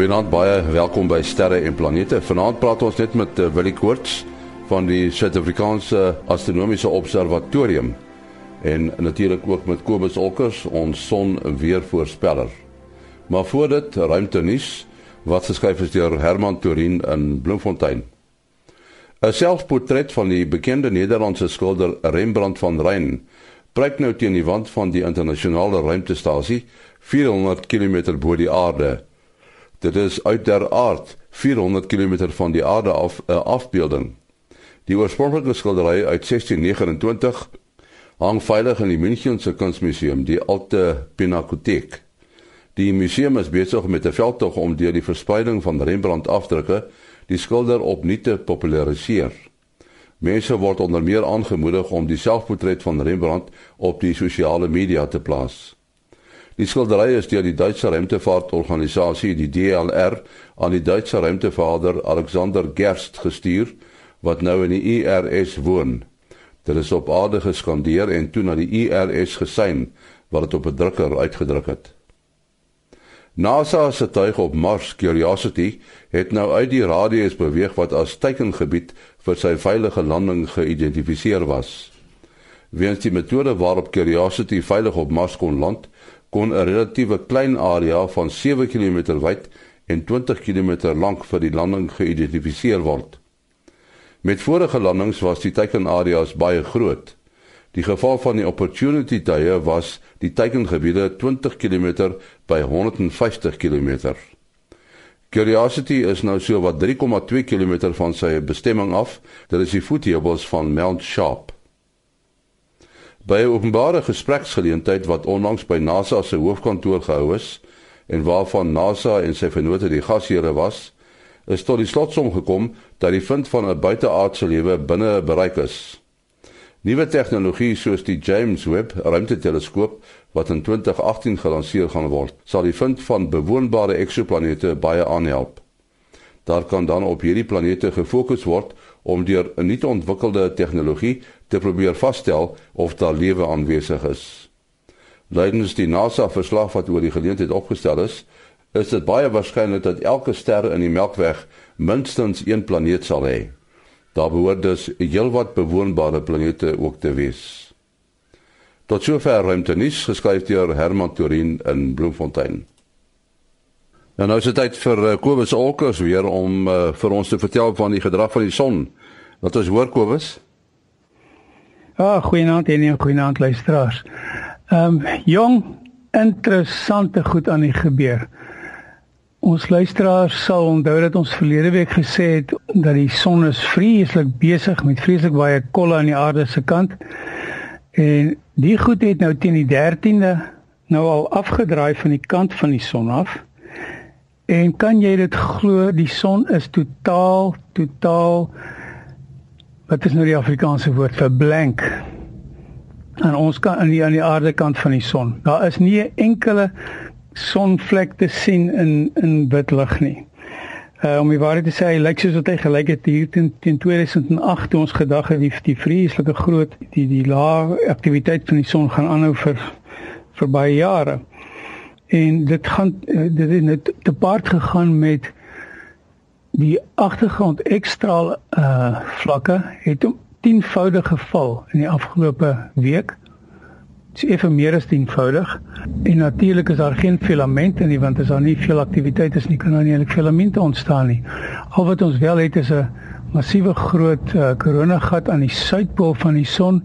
Goeienaand, baie welkom by Sterre en Planete. Vanaand praat ons net met uh, Willie Koorts van die Suid-Afrikaanse Astronomiese Observatorium en natuurlik ook met Kobus Olkers, ons son weer voorspeller. Maar voor dit, ruimte nuus wat geskryf is deur Herman Torin in Bloemfontein. 'n Selfportret van die bekende Nederlandse skilder Rembrandt van Rijn pryk nou teen die wand van die internasionale ruimtestasie 400 km bo die aarde. Dit is uit der aard 400 km van die aarde af 'n afbeelding. Die oorspronklike skildery uit 1629 hang veilig in die Münchense Kunstmuseum, die Alte Pinakothek. Die museum is besig met 'n veldtog om deur die verspreiding van Rembrandt afdrukke die skilder opnuut te populariseer. Mense word onder meer aangemoedig om die selfportret van Rembrandt op die sosiale media te plaas. Die skildery is deur die Duitse ruimtevaartorganisasie die DLR aan die Duitse ruimtevaarder Alexander Gerst gestuur wat nou in die IRS woon. Dit is op aarde geskandeer en toe na die IRS gesyn wat dit op 'n drukker uitgedruk het. NASA se tuig op Mars Curiosity het nou uit die radius beweeg wat as teikengebied vir sy veilige landing geïdentifiseer was. Weens die metode waarop Curiosity veilig op Mars kon land, kon 'n relatiewe klein area van 7 km wyd en 20 km lank vir die landing geïdentifiseer word. Met vorige landings was die teikenareas baie groot. Die geval van die opportunity tye was die teikengebiede 20 km by 150 km. Curiosity is nou so wat 3,2 km van sy bestemming af. Dit is die voethebels van Mount Sharp. By 'n openbare gespreksgeleentheid wat onlangs by NASA se hoofkantoor gehou is en waarvan NASA en sy vennote die gasheere was, is tot die slotsom gekom dat die vind van 'n buiteaardse lewe binne bereik is. Nuwe tegnologie soos die James Webb ruimteteleskoop wat in 2018 gelanseer gaan word, sal die vind van bewoonbare eksoplanete baie aanhelp. Daar kan dan op hierdie planete gefokus word om deur 'n nuut ontwikkelde tegnologie te probeer vasstel of daar lewe aanwesig is. Lydens die NASA verslag wat oor die geleentheid opgestel is, is dit baie waarskynlik dat elke ster in die Melkweg minstens een planeet sal hê. Daar behoort dus heelwat bewoonbare planete ook te wees. Tot sover ruimte nuus geskryf deur Herman Torin in Bloemfontein. En nou is dit tyd vir uh, Kobus Olkers weer om uh, vir ons te vertel van die gedrag van die son. Wat ons hoor Kobus? Ja, ah, goeienaand en 'n goeienaand luisteraars. Ehm um, jong, interessante goed aan die gebeur. Ons luisteraars sal onthou dat ons verlede week gesê het dat die son is vreeslik besig met vreeslik baie kolle aan die aarde se kant. En die goed het nou teen die 13de nou al afgedraai van die kant van die son af. En kan jy dit glo, die son is totaal totaal wat is nou die Afrikaanse woord vir blank? En ons kan aan die aan die aarde kant van die son. Daar is nie 'n enkele sonvlek te sien in in wit lig nie. Uh om die waarheid te sê, hy lyk soos wat hy gelyk het hier teen, teen 2008 toe ons gedag het die, die vreeslike groot die die lae aktiwiteit van die son gaan aanhou vir vir baie jare. En dit gaan uh, dit het net te paart gegaan met die agtergrond ekstra uh vlakke het om 10voudig geval in die afgelope week. Dit is effe meer as 10voudig. En natuurlik is daar geen filamente nie want as daar nie veel aktiwiteit is nie kan daar nie eintlik filamente ontstaan nie. Al wat ons wel het is 'n massiewe groot uh, koronagat aan die suidpool van die son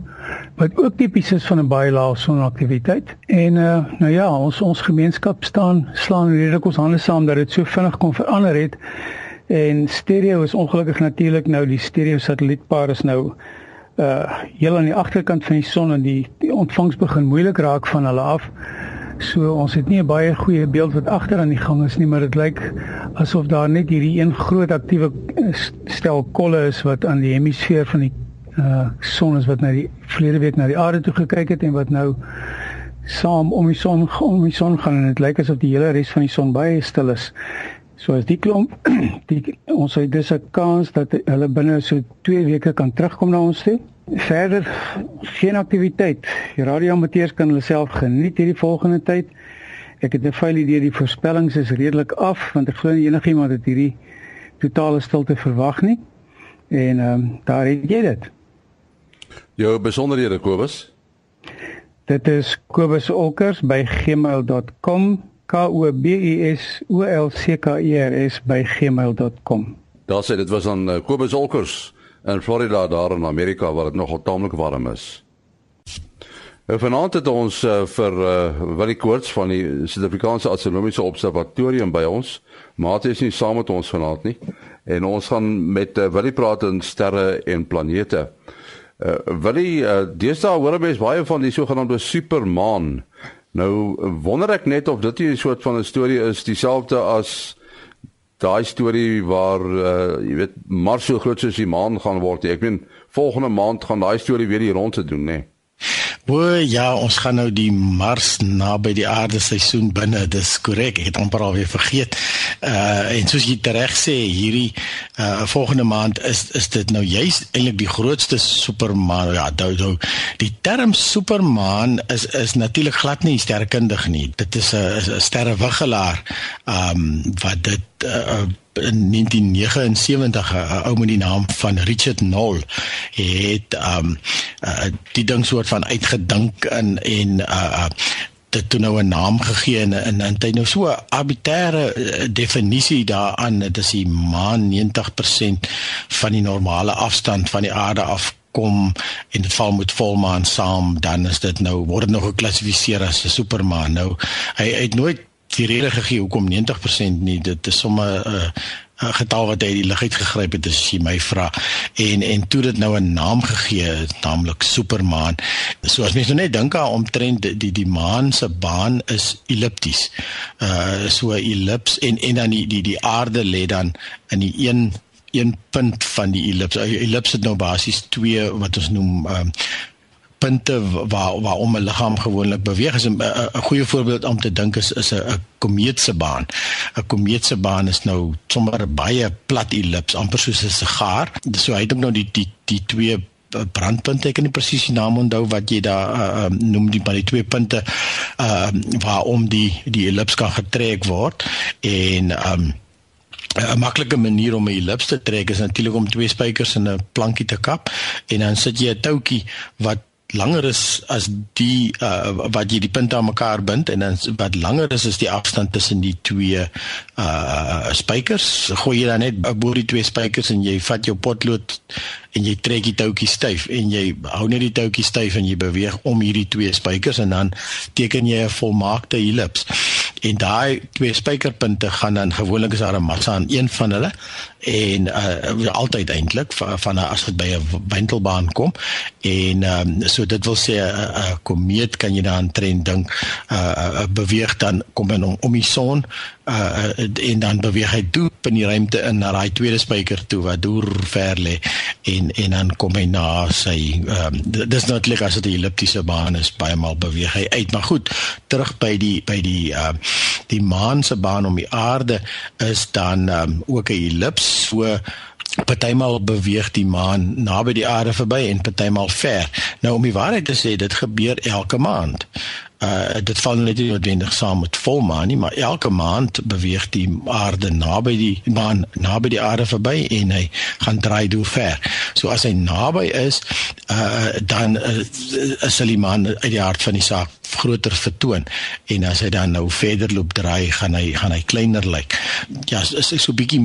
wat ook tipies is van 'n baie lae sonaktiwiteit. En uh, nou ja, ons ons gemeenskap staan slaan redelik ons hande saam dat dit so vinnig kon verander het En stereo is ongelukkig natuurlik nou die stereo satellietpaar is nou uh heel aan die agterkant van die son en die, die ontvangs begin moeilik raak van hulle af. So ons het nie 'n baie goeie beeld wat agter aan die gang is nie, maar dit lyk asof daar net hierdie een groot aktiewe uh, stel kolle is wat aan die hemisfeer van die uh son is wat na die verlede week na die aarde toe gekyk het en wat nou saam om die son om die son gaan en dit lyk asof die hele res van die son baie stil is. So as die klomp die ons het dis 'n kans dat hulle binne so 2 weke kan terugkom na ons toe. Verder geen aktiwiteit. Die radioamateurs kan hulle self geniet hierdie volgende tyd Ek het 'n feile idee die voorspellings is redelik af want ek glo nie enigiemand het hierdie totale stilte verwag nie. En ehm um, daar het jy dit. Jou besonderhede Kobus. Dit is kobusolkers@gmail.com. K O B U S O L C K E R S by gmail.com. Daar sê dit was dan uh, Kobus Olkers in Florida daar in Amerika waar dit nogal taamlik warm is. Nou vanaand het ons uh, vir uh, Willie Koorts van die Suid-Afrikaanse Astronomiese Observatorium by ons. Mate is nie saam met ons vanaand nie. En ons gaan met uh, Willie praat in sterre en planete. Uh, Willie, uh, deesdae hoor mense baie van die sogenaamde supermaan. Nou wonder ek net of dit 'n soort van 'n storie is dieselfde as daai storie waar uh, jy weet Mars so groot soos die maan gaan word. Ek meen volgende maand gaan daai storie weer hier rond te doen, né? Nee. O ja, ons gaan nou die Mars naby die aarde seisoen binne. Dis korrek. Ek het amper al weer vergeet. Uh en soos jy reg sê, hierdie uh volgende maand is is dit nou juist eintlik die grootste supermaan. Ja, dou dou. Die term supermaan is is natuurlik glad nie sterrekundig nie. Dit is 'n sterrewiggelaar. Um wat dit uh, in 1979 'n ou met die naam van Richard Knoll het um uh, die ding soort van uitgedink in en uh dit toe nou 'n naam gegee en en en hy nou so 'n arbitreëre definisie daaraan dit is die maan 90% van die normale afstand van die aarde af kom en dit val met volmaan saam dan is dit nou word dit nou geklassifiseer as 'n supermaan. Nou hy, hy het nooit die rede gegee hoekom 90% nie dit is sommer 'n uh, 'n getal wat hy die lig uit gegryp het as jy my vra en en toe dit nou 'n naam gegee naamlik supermaan so as mens nou net dink aan omtrent die die, die maan se baan is ellipties uh so 'n ellips en en dan die die die aarde lê dan in die een een punt van die ellips. 'n Ellips het nou basies twee wat ons noem um, punte waar waarom 'n liggaam gewoonlik beweeg is 'n 'n goeie voorbeeld om te dink is is 'n komeet se baan. 'n Komeet se baan is nou sommer baie plat ellips, amper soos 'n sigaar. So hy het nou die die die twee brandpunte ek kan nie presies die naam onthou wat jy daar uh, noem die by die twee punte uh waarom die die ellips kan getrek word en um 'n maklike manier om 'n ellips te trek is natuurlik om twee spykers in 'n plankie te kap en dan sit jy 'n toutjie wat langer is as die uh, wat jy die punte aan mekaar bind en dan wat langer is is die afstand tussen die twee uh spykers. Gooi jy dan net bo die twee spykers en jy vat jou potlood en jy trek die touwtjie styf en jy hou net die touwtjie styf en jy beweeg om hierdie twee spykers en dan teken jy 'n volmaakte ellips en daai twee spykerpunte gaan dan gewoonlik is daar 'n massa aan een van hulle en uh, altyd eintlik van, van as dit by 'n wentelbaan kom. En um, so dit wil sê 'n uh, uh, komeet kan jy dan trend dink uh, uh, beweeg dan kom in om, om die son uh, en dan beweeg hy diep in die ruimte in na daai tweede spyker toe wat deur ver lê. En en dan kom hy na sy um, dis natuurlik as dit 'n elliptiese baan is baie maal beweeg hy uit. Maar goed terug by die by die uh, die maan se baan om die aarde is dan um, ook 'n ellips so partymal beweeg die maan naby die aarde verby en partymal ver nou om die waarheid te sê dit gebeur elke maand uh dit val net nie noodwendig saam met volmaan nie, maar elke maand beweeg die aarde naby die maan naby die aarde verby en hy gaan draai deur ver. So as hy naby is, uh dan uh, is die maan uit die hart van die saak groter vertoon en as hy dan nou verder loop draai gaan hy gaan hy kleiner lyk. Ja, is so bietjie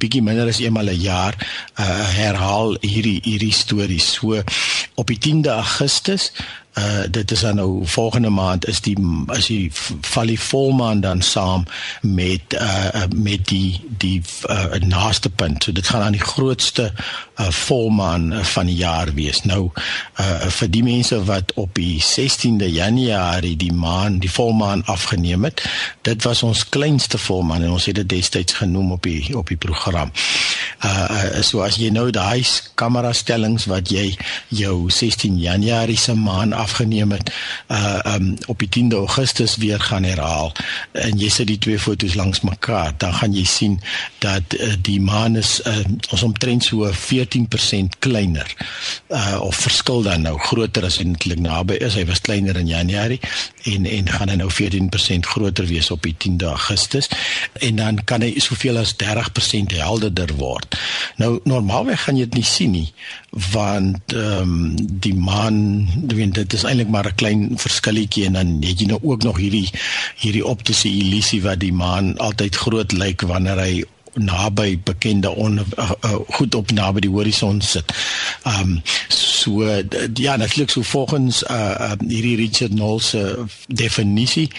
bietjie minder as eenmal 'n jaar uh herhaal hierdie hierdie stories. So op die 10de Augustus uh dit is dan nou volgende maand is die as die val die volmaan dan saam met uh met die die uh, naaste punt. So dit gaan aan die grootste uh volmaan van die jaar wees. Nou uh vir die mense wat op die 16de Januarie die maan die volmaan afgeneem het, dit was ons kleinste volmaan en ons het dit destyds genoem op die op die program. Uh so as jy nou daai kamera stellings wat jy jou 16 Januarie se maan afgeneem het uh um op die 10de Augustus weer gaan herhaal en jy sit die twee fotos langs mekaar, dan gaan jy sien dat uh, die maan is uh, ons omtrent so 14% kleiner. Uh of verskil dan nou groter as eintlik naby is. Hy was kleiner in Januarie en en gaan hy nou 14% groter wees op die 10de Augustus en dan kan hy soveel as 30% helderder word. Nou normaalweg gaan jy dit nie sien nie want ehm um, die maan, weet dit is eintlik maar 'n klein verskilletjie en dan het jy nou ook nog hierdie hierdie optiese illusie wat die maan altyd groot lyk wanneer hy naby bekende on uh, uh, goed op naby die horison sit. Ehm um, so ja, natuurlik so volgens uh, uh hierdie Richard Knoll se definisie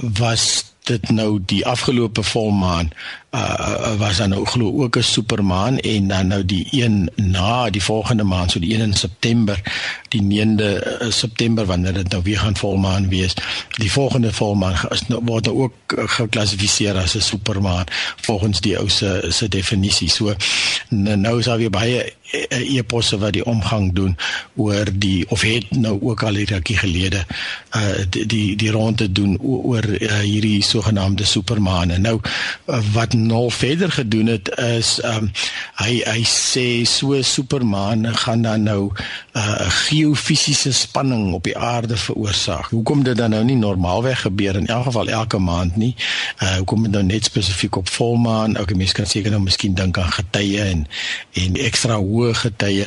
was dit nou die afgelope volmaan uh was dan nou glo ook 'n supermaan en dan nou die een na die volgende maand so die 1 in September die 9de uh, September wanneer dit nou weer gaan volmaan wees die volgende volmaan is nou word nou ook geklassifiseer as 'n supermaan volgens die ou se se definisie so nou is daar weer baie e-posse wat die omgang doen oor die of het nou ook al hierdie gelede uh die die, die ronde doen oor uh, hierdie sogenaamde supermaan en nou uh, wat Nol verder gedoen het is um hy hy sê so Superman gaan dan nou uh, geofisiese spanning op die aarde veroorsaak. Hoekom dit dan nou nie normaalweg gebeur in elk geval elke maand nie? Uh hoekom dit nou net spesifiek op volmaan? Okay, mense kan seker nou miskien dink aan getye en en ekstra hoë getye,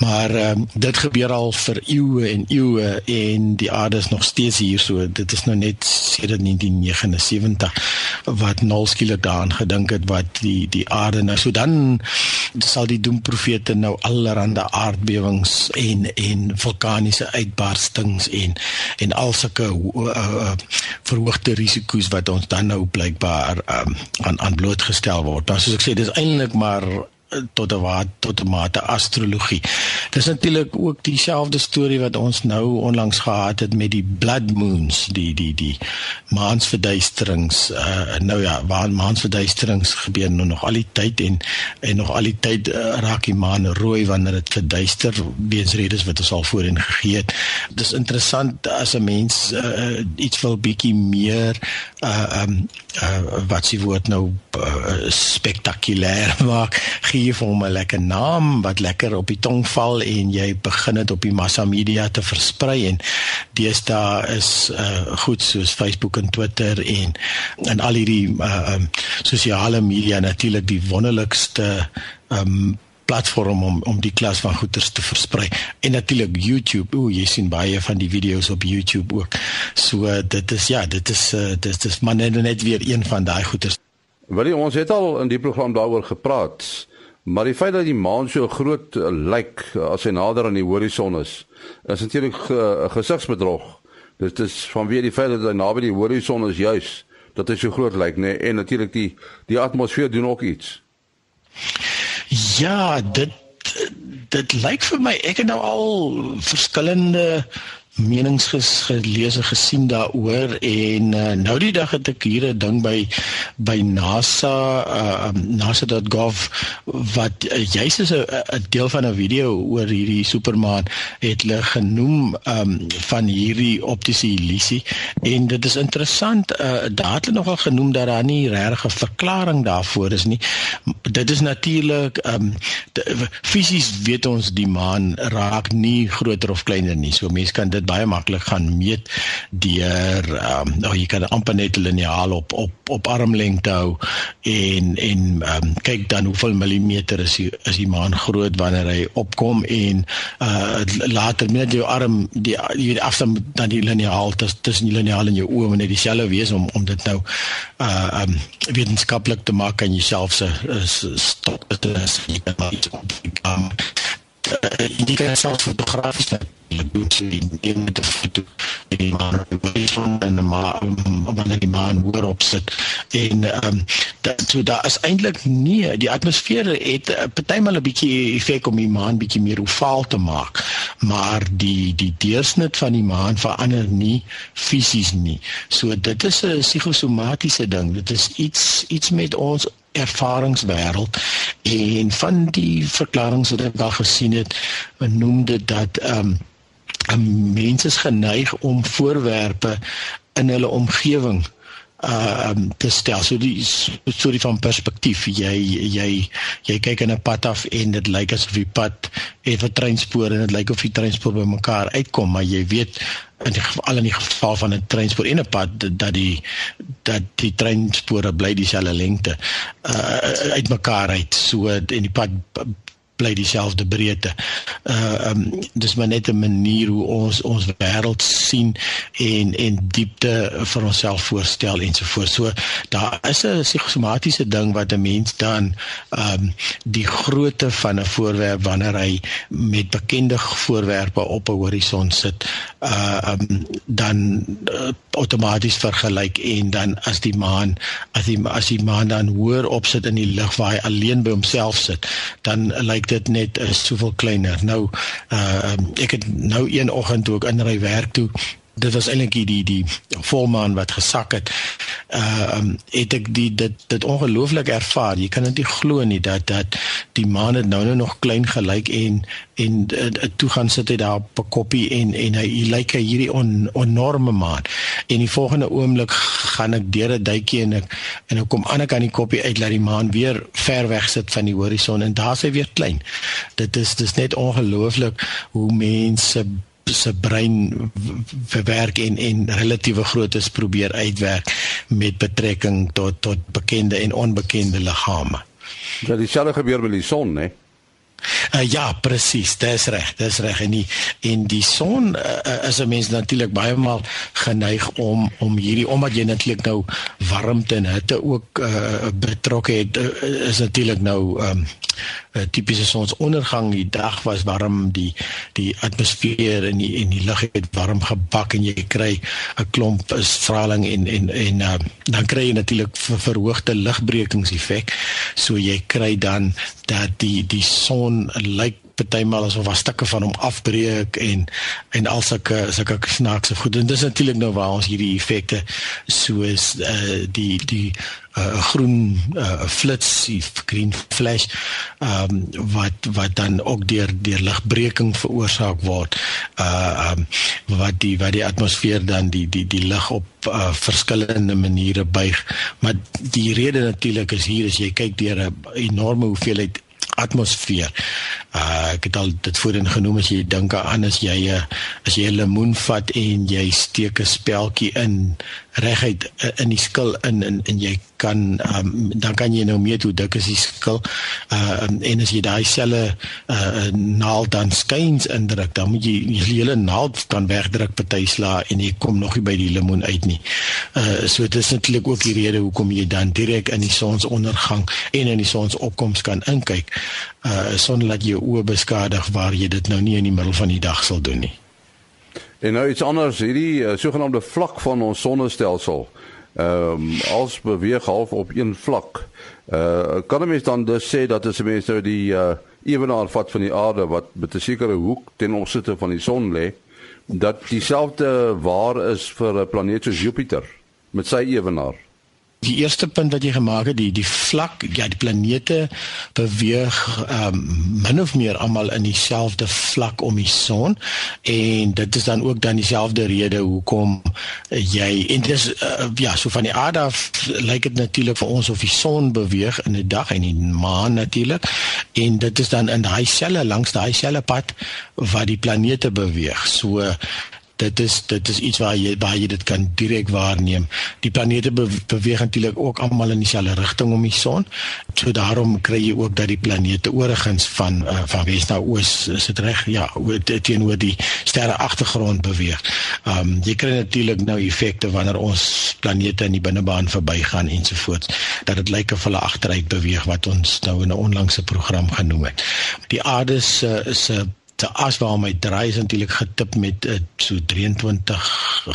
maar um dit gebeur al vir eeue en eeue en die aarde is nog steeds hier so. Dit is nou net sedert 1979 wat Nol skielik daaraan gedink het wat die die aarde nou so dan sal die doemprofete nou allerlei aardbewings en en vulkaniese uitbarstings en en al sulke uh, uh, verhoogde risiko's wat ons dan nou blykbaar um, aan aan blootgestel word. Maar soos ek sê, dis eintlik maar tot 'n tot 'n mate astrologie. Dis natuurlik ook dieselfde storie wat ons nou onlangs gehad het met die blood moons, die die die maansverduisterings. Uh nou ja, waar maansverduisterings gebeur nou nog al die tyd en en nog al die tyd uh, raak die maan rooi wanneer dit verduister weens redes wat ons al voorheen gegee het. Dis interessant as 'n mens uh, iets wil bietjie meer uh um uh, wat s'ie woord nou uh, spektakulêr maak gee vir hom 'n lekker naam wat lekker op die tong val en jy begin dit op die massa media te versprei en deesdae is uh, goed soos Facebook en Twitter en en al hierdie uh, um, sosiale media natuurlik die wonderlikste um, platform om om die klas van goeters te versprei. En natuurlik YouTube. O jy sien baie van die video's op YouTube ook. So dit is ja dit is uh, dit is maar net net weer een van daai goeters Wil ons het al in die program daaroor gepraat maar die feit dat die maan so groot uh, lyk as hy nader aan die horison is is natuurlik 'n uh, gesigsbedrog dit is vanweer die feit dat hy naby die horison is juis dat hy so groot lyk nê nee? en natuurlik die die atmosfeer doen ook iets Ja, dit dit lyk vir my ek het nou al verskillende menings gelees en gesien daaroor en uh, nou die dag het ek hier 'n ding by by NASA uh, nasa.gov wat uh, juis is 'n deel van 'n video oor hierdie supermaan het hulle genoem um, van hierdie optiese illusie. En dit is interessant uh, daar het hulle nogal genoem dat daar nie regtig 'n verklaring daarvoor is nie. Dit is natuurlik um, fisies weet ons die maan raak nie groter of kleiner nie. So mense kan dit dit baie maklik gaan meet deur ehm um, nou jy kan amper net liniaal op op op armlengte hou en en ehm um, kyk dan hoeveel millimeter is die is die maan groot wanneer hy opkom en uh later met jou arm die die afstand dan die liniaal tussen die liniaal en jou oë wanneer dieselfde wees om om dit nou uh ehm um, wetenskaplik te maak en jouself se stop dit is jy kan maar iets op um, die kan self fotografies doen sy neem met 'n foto. En die man en die man wanneer die man hoor op sit en ehm um, dat so daar is eintlik nie die atmosfeer het uh, partymal 'n bietjie effek om die maan bietjie meer ovaal te maak. Maar die die deursnit van die maan verander nie fisies nie. So dit is 'n psigosomatiese ding. Dit is iets iets met ons ervaringswêreld En van die verklaringe wat ek al gesien het, noem dit dat ehm um, mense is geneig om voorwerpe in hulle omgewing uh um, te stel. So die so die van perspektief. Jy jy jy kyk in 'n pad af en dit lyk asof die pad het 'n treinspoor en dit lyk of die treinspoor by mekaar uitkom, maar jy weet in die geval in die geval van 'n treinspoor en 'n pad dat die dat die treinspore bly dieselfde lengte uh uitmekaar uit. So en die pad bly dieselfde breedte. Uh um dis maar net 'n manier hoe ons ons wêreld sien en en diepte vir onsself voorstel ensovoorts. So daar is 'n psigosomatiese ding wat 'n mens dan um die grootte van 'n voorwerp wanneer hy met bekende voorwerpe op 'n horison sit, uh um dan uh, outomaties vergelyk en dan as die maan as die as die maan dan hoër op sit in die lug waar hy alleen by homself sit, dan lyk dit net soveel kleiner. Nou uh ek het nou een oggend toe ek inry werk toe dit was eintlik die die die volmaan wat gesak het. Uh um het ek die dit dit ongelooflik ervaar. Jy kan dit nie glo nie dat dat die maan het nou nou nog klein gelyk en en uh, toe gaan sit hy daar op 'n koppie en en hy, hy lyk hy hierdie on, enorme maan. En die volgende oomblik gaan ek deur 'n duitjie en ek en ek kom aan ek aan die koppie uit laat die maan weer ver weg sit van die horison en daar is hy weer klein. Dit is dis net ongelooflik hoe mense se brein verwerk en en relatiewe groottes probeer uitwerk met betrekking tot tot bekende en onbekende liggame. Ja, dieselfde gebeur met die son, né? Uh, ja, presies, dis reg, dis reg. En die en die son uh, is 'n mens natuurlik baie maal geneig om om hierdie omdat jy natuurlik nou warmte en hitte ook uh, betrokke het uh, is natuurlik nou um, uh, tipiese sonsondergang die dag was warm die die atmosfeer en die die lug het warm gebak en jy kry 'n klomp straling en en en uh, dan kry jy natuurlik ver, verhoogde ligbrekingseffek so jy kry dan dat die die son lyk partymal asof was stukke van hom afbreek en en al sulke sulke snaakse goed en dis natuurlik nou waar ons hierdie effekte soos uh, die die uh, groen uh, flits, green flash, um, wat wat dan ook deur deur ligbreking veroorsaak word. Uh um, wat die wat die atmosfeer dan die die die lig op uh, verskillende maniere buig. Maar die rede natuurlik is hier as jy kyk deur 'n enorme hoeveelheid atmosfeer. Uh ek het al dit voorheen genoem as jy dink aan as jy 'n as jy 'n lemoen vat en jy steek 'n speltjie in reguit in die skil in en en jy kan um, dan kan jy nou meet hoe dik is die skil. Uh en as jy daai selle uh naald dan skuins indruk, dan moet jy die hele naald dan wegdruk partyslaa en jy kom nog nie by die lemoen uit nie. Uh so dit is natuurlik ook die rede hoekom jy dan direk in die sonsondergang en in die sonsopkoms kan inkyk uh sonder dat jy oë beskadig waar jy dit nou nie in die middel van die dag sal doen nie. En nou iets anders, hierdie uh, sogenaamde vlak van ons sonnestelsel. Ehm um, als beweeg half op een vlak. Uh kan 'n mens dan dus sê dat as 'n mens nou die uh ewenaar vat van die aarde wat met 'n sekere hoek ten opsigte van die son lê, dat dieselfde waar is vir 'n planeet soos Jupiter met sy ewenaar? Die eerste punt wat jy gemaak het, die die vlak, ja, die planete beweeg ehm um, min of meer almal in dieselfde vlak om die son en dit is dan ook dan dieselfde rede hoekom jy en dis uh, ja, so van die aarde af lyk dit natuurlik vir ons of die son beweeg in 'n dag en die maan natuurlik en dit is dan in daai selle langs daai selle pad wat die planete beweeg. So dit is dit is iets waar jy jy dit kan direk waarneem. Die planete be, beweeg natuurlik ook almal in dieselfde rigting om die son. So daarom kry jy ook dat die planete oorigins van uh, van wes na oos is dit reg? Ja, teenoor die sterre agtergrond beweeg. Ehm um, jy kry natuurlik nou effekte wanneer ons planete in die binnebaan verbygaan ensovoorts dat dit lyk of hulle agteruit beweeg wat ons nou in 'n onlangse program genoem het. Die aarde se se te as waarom hy draai is natuurlik getip met uh, so 23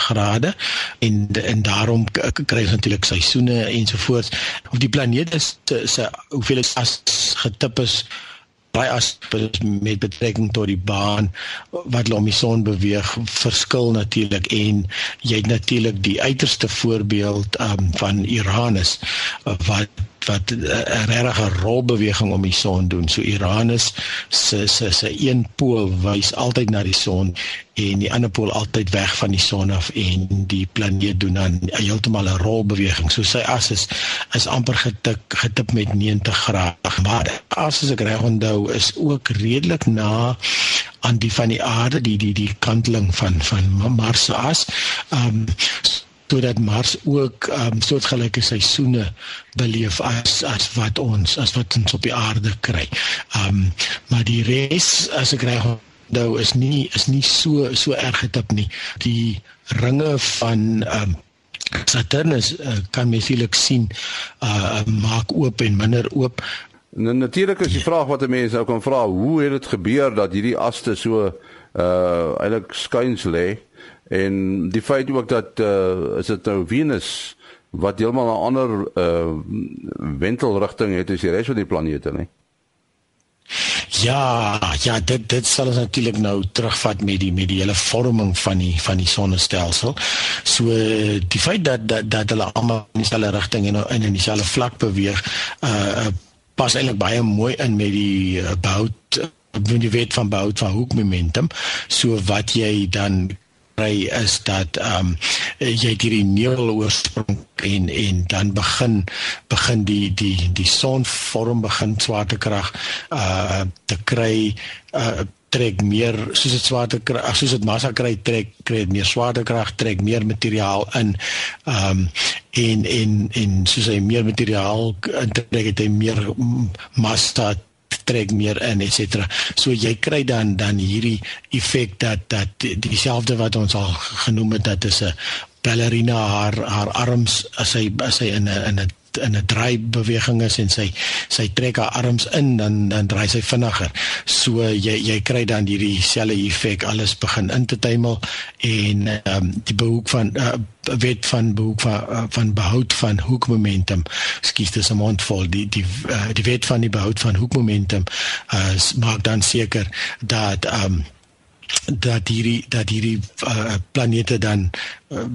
grade. En en daarom kry hy natuurlik seisoene ensovoorts of die planeet is se hoeveel is as getip is baie as met betrekking tot die baan wat om die son beweeg verskil natuurlik en jy het natuurlik die uiterste voorbeeld um, van Uranus wat wat 'n regte rolbeweging om die son doen. So Uranus se se se een pool wys altyd na die son en die ander pool altyd weg van die son af en die planeet doen dan heeltemal 'n rolbeweging. So sy as is is amper getik getip met 90 grade. Maar as ek reg onthou is ook redelik na aan die van die aarde die die die kanteling van van Mars se as. Ehm um, sodat Mars ook um, soortgelyke seisoene beleef as as wat ons as wat ons op die aarde kry. Um maar die res as ek reg nou is nie is nie so so erg getip nie. Die ringe van um Saturnus uh, kan mens eintlik sien uh maak oop en minder oop. Nou natuurlik is die vraag wat 'n mens nou kan vra, hoe het dit gebeur dat hierdie aste so uh eintlik skuins lê? En die feit ook dat uh, is dit nou Venus wat heeltemal 'n ander uh wentelrigting het as die res van die planete, né? Ja, ja, dit dit sal ons natuurlik nou terugvat met die met die hele vorming van die van die sonnestelsel. So die feit dat dat dat hulle almal in dieselfde rigting en in in dieselfde vlak beweeg, uh pas eintlik baie mooi in met die uh, bout when jy weet van bout van hoekmomentum. So wat jy dan kry is dat ehm um, jy hierdie nevel oorsprong en en dan begin begin die die die son vorm begin swaartekrag uh te kry uh trek meer soos dit swaartekrag soos dit massa kry trek kry meer swaartekrag trek meer materiaal in ehm um, en en en soos hy meer materiaal intrek het hy meer massa trek meer in et cetera. So jy kry dan dan hierdie effek dat dat dieselfde wat ons al genoem het dat is 'n ballerina haar haar arms as hy as hy in 'n in 'n in 'n draai beweging is en sy sy trek haar arms in dan dan draai sy vinniger. So jy jy kry dan hierdie selfe effek alles begin in te tuimel en ehm um, die behoek van uh, wet van behoek van uh, van behoud van hoekmomentum. Skus dis 'n mond vol die die uh, die wet van die behoud van hoekmomentum uh, maak dan seker dat ehm um, dat hierdie dat hierdie uh, planete dan uh,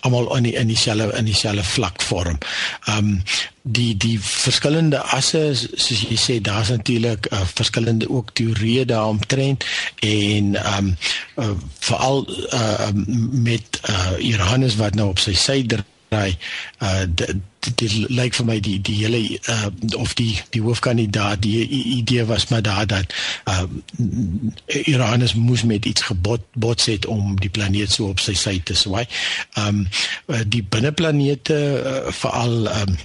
almal in die in dieselfde in dieselfde vlak vorm. Ehm um, die die verskillende asse soos jy sê daar's natuurlik uh, verskillende ook teorieë daaromtrent en ehm um, uh, veral uh, met uh, Uranus wat nou op sy suider raai uh dit lyk vir my die die hele uh of die die hoofkandidaat die idee was maar daar dat uh Iranus moes met iets gebot bots het om die planeet so op sy sy te swaai. Um die binneplanete uh, veral um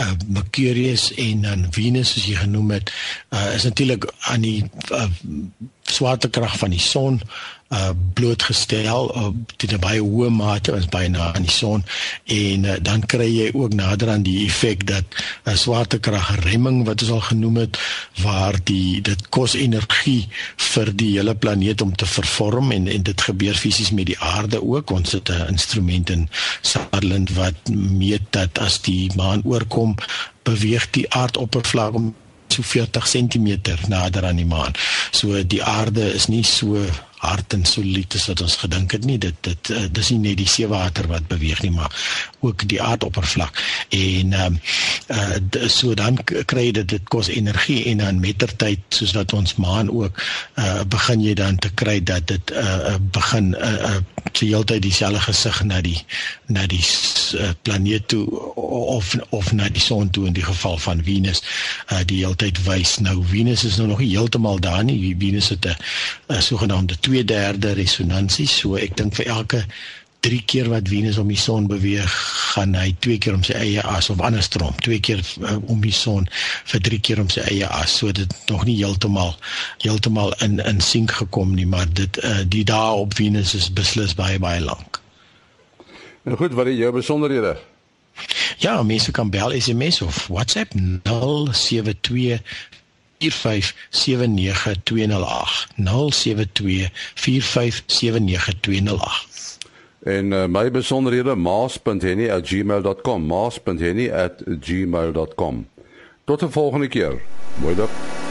uh, Mercurius en dan Venus soos jy genoem het uh, is natuurlik aan die uh, swaartekrag van die son uh blootgestel uh, tot 'n baie hoë mate is baie na aan die son. En uh, dan kry jy ook nader aan die effek dat uh, swaartekrag remming wat ons al genoem het waar die dit kos energie vir die hele planeet om te vervorm en en dit gebeur fisies met die aarde ook. Ons het 'n instrument in Sutherland wat meet dat as die maan oorkom beweeg die aardoppervlak om so 40 cm nader aan die maan. So die aarde is nie so hard en solied as wat ons gedink het nie. Dit dit uh, dis nie net die seewater wat beweeg nie, maar ook die aardoppervlak. En ehm uh, uh, so dan kry jy dit dit kos energie en dan mettertyd soos wat ons maan ook uh, begin jy dan te kry dat dit uh, begin uh, uh, se heeltyd dieselfde gesig na die na die uh, planeet toe of of na die son toe in die geval van Venus. Uh, die heeltyd wys nou Venus is nou nog nie heeltemal daar nie. Venus het 'n sogenaamde 2/3 resonansie so ek dink vir elke drie keer wat Venus om die son beweeg, gaan hy twee keer om sy eie as of andersom, twee keer uh, om die son vir drie keer om sy eie as. So dit nog nie heeltemal heeltemal in in sink gekom nie, maar dit uh, die dae op Venus is beslis baie baie lank. Nou goed, wat is jou besonderhede? Ja, mense kan bel SMS of WhatsApp 072 4579208 en uh, my besonderhede maas.henny@gmail.com maas.henny@gmail.com tot 'n volgende keer. Mooi dag